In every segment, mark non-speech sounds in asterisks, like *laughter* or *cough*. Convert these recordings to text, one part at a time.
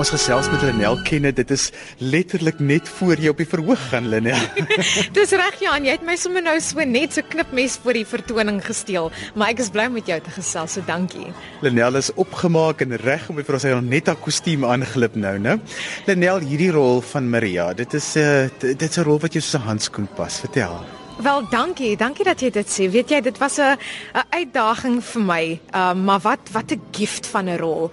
Ons gesels met Lenel kenne, dit is letterlik net voor jy op die verhoog gaan, Lenel. *laughs* Dis reg Jan, jy het my sommer nou so net so knipmes vir die vertoning gesteel, maar ek is bly om met jou te gesels, so dankie. Lenel is opgemaak en reg om vir ons hy net haar kostuum aanglip nou, né? Lenel, hierdie rol van Maria, dit is 'n uh, dit is 'n rol wat jou so handskoen pas. Vertel. Wel, dankie. Dankie dat jy dit sê. Weet jy, dit was 'n 'n uitdaging vir my. Ehm uh, maar wat wat 'n gift van 'n rol.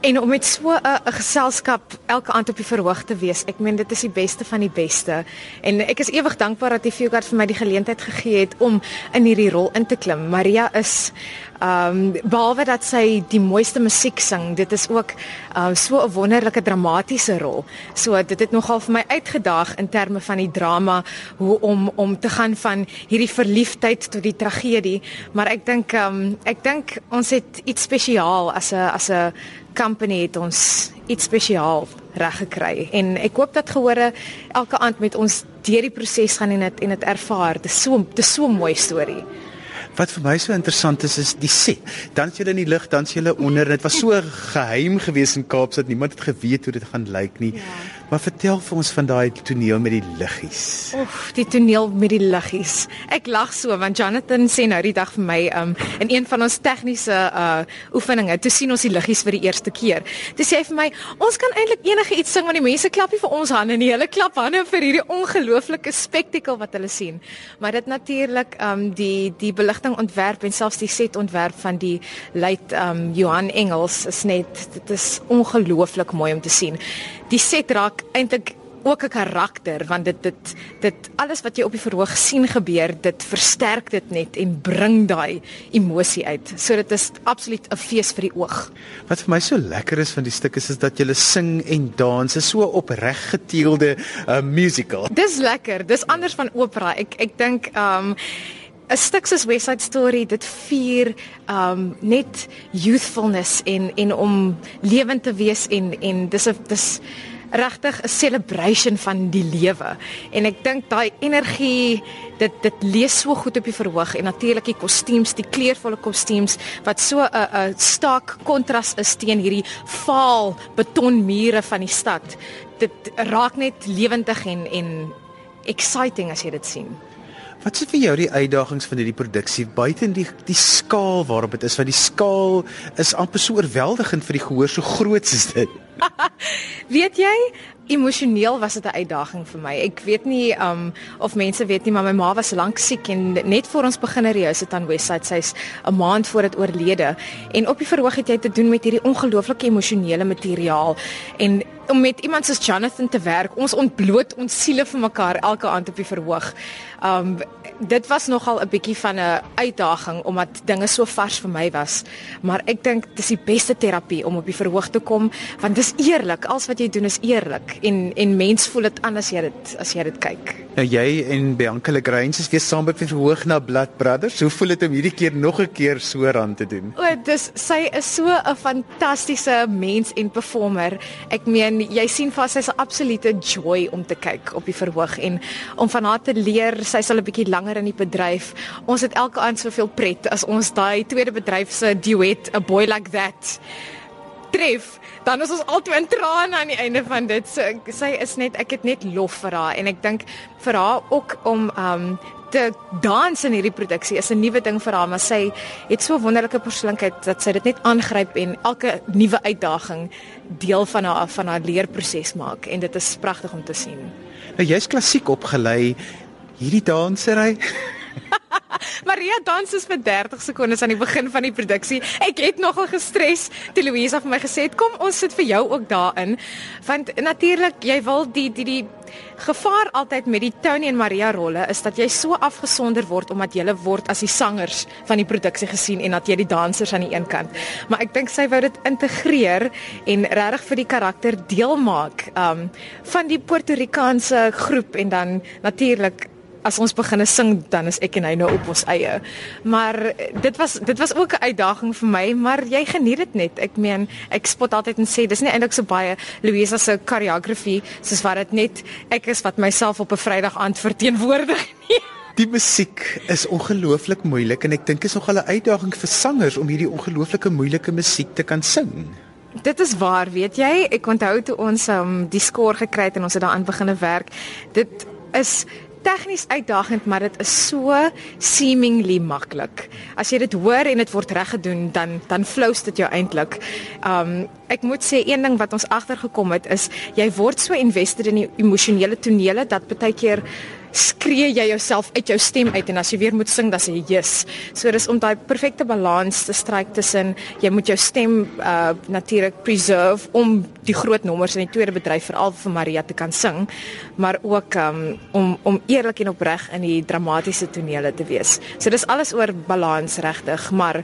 En om met so 'n geselskap elke aand op die verhoog te wees, ek meen dit is die beste van die beste. En ek is ewig dankbaar dat die Fiogard vir my die geleentheid gegee het om in hierdie rol in te klim. Maria is ehm um, behalwe dat sy die mooiste musiek sing, dit is ook ehm um, so 'n wonderlike dramatiese rol. So dit het nogal vir my uitgedaag in terme van die drama hoe om om te gaan van hierdie verliefdheid tot die tragedie, maar ek dink ehm um, ek dink ons het iets spesiaal as 'n as 'n company het ons iets spesiaal reg gekry en ek hoop dat gehore elke aand met ons deur die proses gaan en dit en dit ervaar. Dit is so dit is so 'n mooi storie. Wat vir my so interessant is is die set. Dan is jy in die lug, dan is jy onder. Dit was so geheim gewees in Kaapstad. Niemand het geweet hoe dit gaan lyk nie. Ja. Maar vertel vir ons van daai toneel met die liggies. Oef, die toneel met die liggies. Ek lag so want Jonathan sê nou die dag vir my um in een van ons tegniese uh oefeninge, toe sien ons die liggies vir die eerste keer. Toe sê hy vir my, ons kan eintlik enige iets sing want die mense klap nie vir ons hande nie. Hulle klap hande vir hierdie ongelooflike spektakel wat hulle sien. Maar dit natuurlik um die die beligting ontwerp en selfs die set ontwerp van die late um Johan Engels is net dit is ongelooflik mooi om te sien die set raak eintlik ook 'n karakter want dit dit dit alles wat jy op die verhoog sien gebeur dit versterk dit net en bring daai emosie uit. So dit is absoluut 'n fees vir die oog. Wat vir my so lekker is van die stuk is is dat jy sing en dans. Is so opreg geteelde uh, musical. Dis lekker. Dis anders van opera. Ek ek dink um 'n stuk soos West Side Story dit vier um net youthfulness en en om lewend te wees en en dis 'n dis regtig 'n celebration van die lewe. En ek dink daai energie dit dit lees so goed op die verhoog en natuurlik die kostuums, die kleurvolle kostuums wat so 'n 'n staak kontras is teen hierdie vaal betonmure van die stad. Dit raak net lewendig en en exciting as jy dit sien. Wat is vir jou die uitdagings van hierdie produksie buite die die skaal waarop dit is want die skaal is amper so oorweldigend vir die gehoor so groot is dit. *laughs* weet jy, emosioneel was dit 'n uitdaging vir my. Ek weet nie um of mense weet nie, maar my ma was lank siek en net voor ons begin reis het aan Westside sy's 'n maand voor dit oorlede. En op die verhoog het jy te doen met hierdie ongelooflike emosionele materiaal en om met iemand soos Jonathan te werk, ons ontbloot ons siele vir mekaar elke aand op die verhoog. Um dit was nogal 'n bietjie van 'n uitdaging omdat dinge so vars vir my was. Maar ek dink dis die beste terapie om op die verhoog te kom want dis eerlik. Alles wat jy doen is eerlik en en mens voel dit anders as jy dit as jy dit kyk. Nou jy en Bianca Legrand is weer saam by verhoog na Blood Brothers. Hoe voel dit om hierdie keer nog 'n keer so aan te doen? O, dis sy is so 'n fantastiese mens en performer. Ek meen jy sien vas sy's 'n absolute joy om te kyk op die verhoog en om van haar te leer, sy's al 'n bietjie langer in die bedryf. Ons het elke aand soveel pret as ons daai tweede bedryf se duet, a boy like that tref, dan is ons altyd in trane aan die einde van dit. So sy is net ek het net lof vir haar en ek dink vir haar ook om um te dans in hierdie produksie is 'n nuwe ding vir haar, maar sy het so wonderlike persoonlikheid dat sy dit net aangryp en elke nuwe uitdaging deel van haar van haar leerproses maak en dit is pragtig om te sien. Nou jy's klassiek opgelei hierdie dansery *laughs* Maria dans is vir 30 sekondes aan die begin van die produksie. Ek het nogal gestres toe Louisa vir my gesê het kom ons sit vir jou ook daarin. Want natuurlik jy wil die die die gevaar altyd met die Tony en Maria rolle is dat jy so afgesonder word omdat jy word as die sangers van die produksie gesien en dat jy die dansers aan die een kant. Maar ek dink sy wou dit integreer en regtig vir die karakter deel maak um van die Puerto Ricaanse groep en dan natuurlik as ons begine sing dan is ek en hy nou op ons eie. Maar dit was dit was ook 'n uitdaging vir my, maar jy geniet dit net. Ek meen, ek spot altyd en sê dis nie eintlik so baie Louisa se choreography soos wat dit net ek is wat myself op 'n Vrydag aand verteenwoordig nie. Die musiek is ongelooflik moeilik en ek dink is nog 'n uitdaging vir sangers om hierdie ongelooflike moeilike musiek te kan sing. dit is waar, weet jy? Ek onthou toe ons um, die skoor gekry het en ons het daaraan begine werk. Dit is tegnies uitdagend, maar dit is so seemingly maklik. As jy dit hoor en dit word reg gedoen, dan dan flows dit jou eintlik. Um ek moet sê een ding wat ons agtergekom het is jy word so invested in die emosionele tonele dat baie keer skree jy jouself uit jou stem uit en as jy weer moet sing dan sê jy yes. So dis om daai perfekte balans te stryk tussen jy moet jou stem uh natuurlik preserve om die groot nommers in die tweede bedryf veral vir Maria te kan sing, maar ook um om om eerlik en opreg in die dramatiese tonele te wees. So dis alles oor balans regtig, maar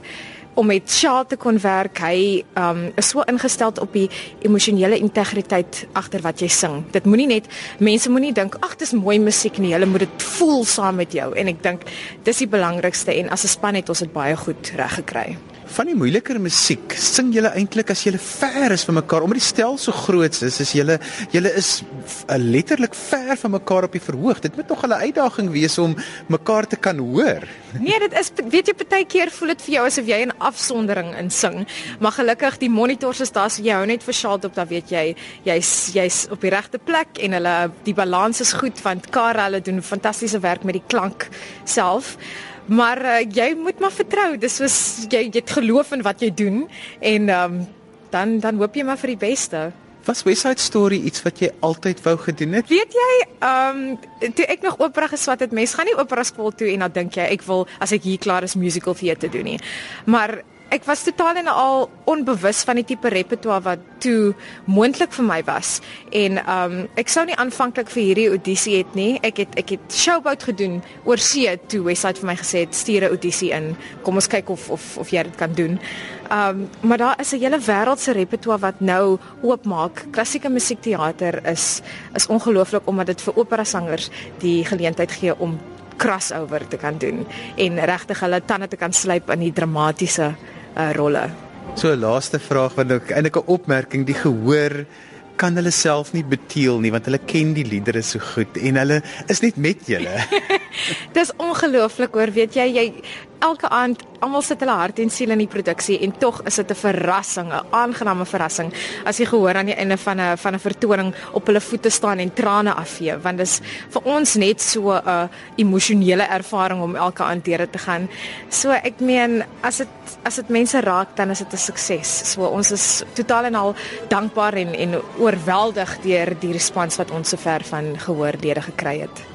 om met Shaal te kon werk. Hy um is so ingestel op die emosionele integriteit agter wat jy sing. Dit moenie net mense moenie dink ag dis mooi musiek nie. Hulle moet dit voel saam met jou en ek dink dis die belangrikste en as 'n span het ons dit baie goed reg gekry van die moeiliker musiek sing julle eintlik as julle ver is van mekaar. Omdat die stel so groot is is julle julle is uh, letterlik ver van mekaar op die verhoog. Dit moet nog 'n uitdaging wees om mekaar te kan hoor. Nee dit is weet jy baie keer voel dit vir jou asof jy 'n afsondering in sing maar gelukkig die monitors is daar so jy hou net vir Shaal op dan weet jy jy's jy's op die regte plek en hulle die balans is goed want hulle doen fantastiese werk met die klank self Maar uh, jy moet maar vertrou. Dis soos jy jy het geloof in wat jy doen en ehm um, dan dan hoop jy maar vir die beste. Was West Side Story iets wat jy altyd wou gedoen het? Weet jy, ehm um, toe ek nog opera geswat het, mens gaan nie opera skool toe en dan dink jy ek wil as ek hier klaar is musical theater doen nie. Maar ek was totaal en al onbewus van die tipe repertoire wat toe moontlik vir my was. En um ek sou nie aanvanklik vir hierdie audisie het nie. Ek het ek het showboat gedoen oor see toe Westside vir my gesê het stuur 'n audisie in. Kom ons kyk of of of jy dit kan doen. Um maar daar is 'n hele wêreldse repertoire wat nou oopmaak. Klassieke musiekteater is is ongelooflik omdat dit vir opera sangers die geleentheid gee om crossover te kan doen en regtig hulle tande te kan slyp in die dramatiese uh, rolle. So laaste vraag want ek eintlik 'n opmerking die gehoor kan hulle self nie beteel nie want hulle ken die liedere so goed en hulle is net met julle. *laughs* *laughs* Dis ongelooflik hoor, weet jy, jy elke aand almal sit hulle hart en siel in die produksie en tog is dit 'n verrassing, 'n aangename verrassing as jy gehoor aan die einde van 'n van 'n vertoning op hulle voete staan en trane afvee want dis vir ons net so 'n emosionele ervaring om elke aand deur te gaan. So ek meen as dit as dit mense raak dan is dit 'n sukses. So ons is totaal en al dankbaar en en oorweldig deur die respons wat ons sover van gehooрлede gekry het.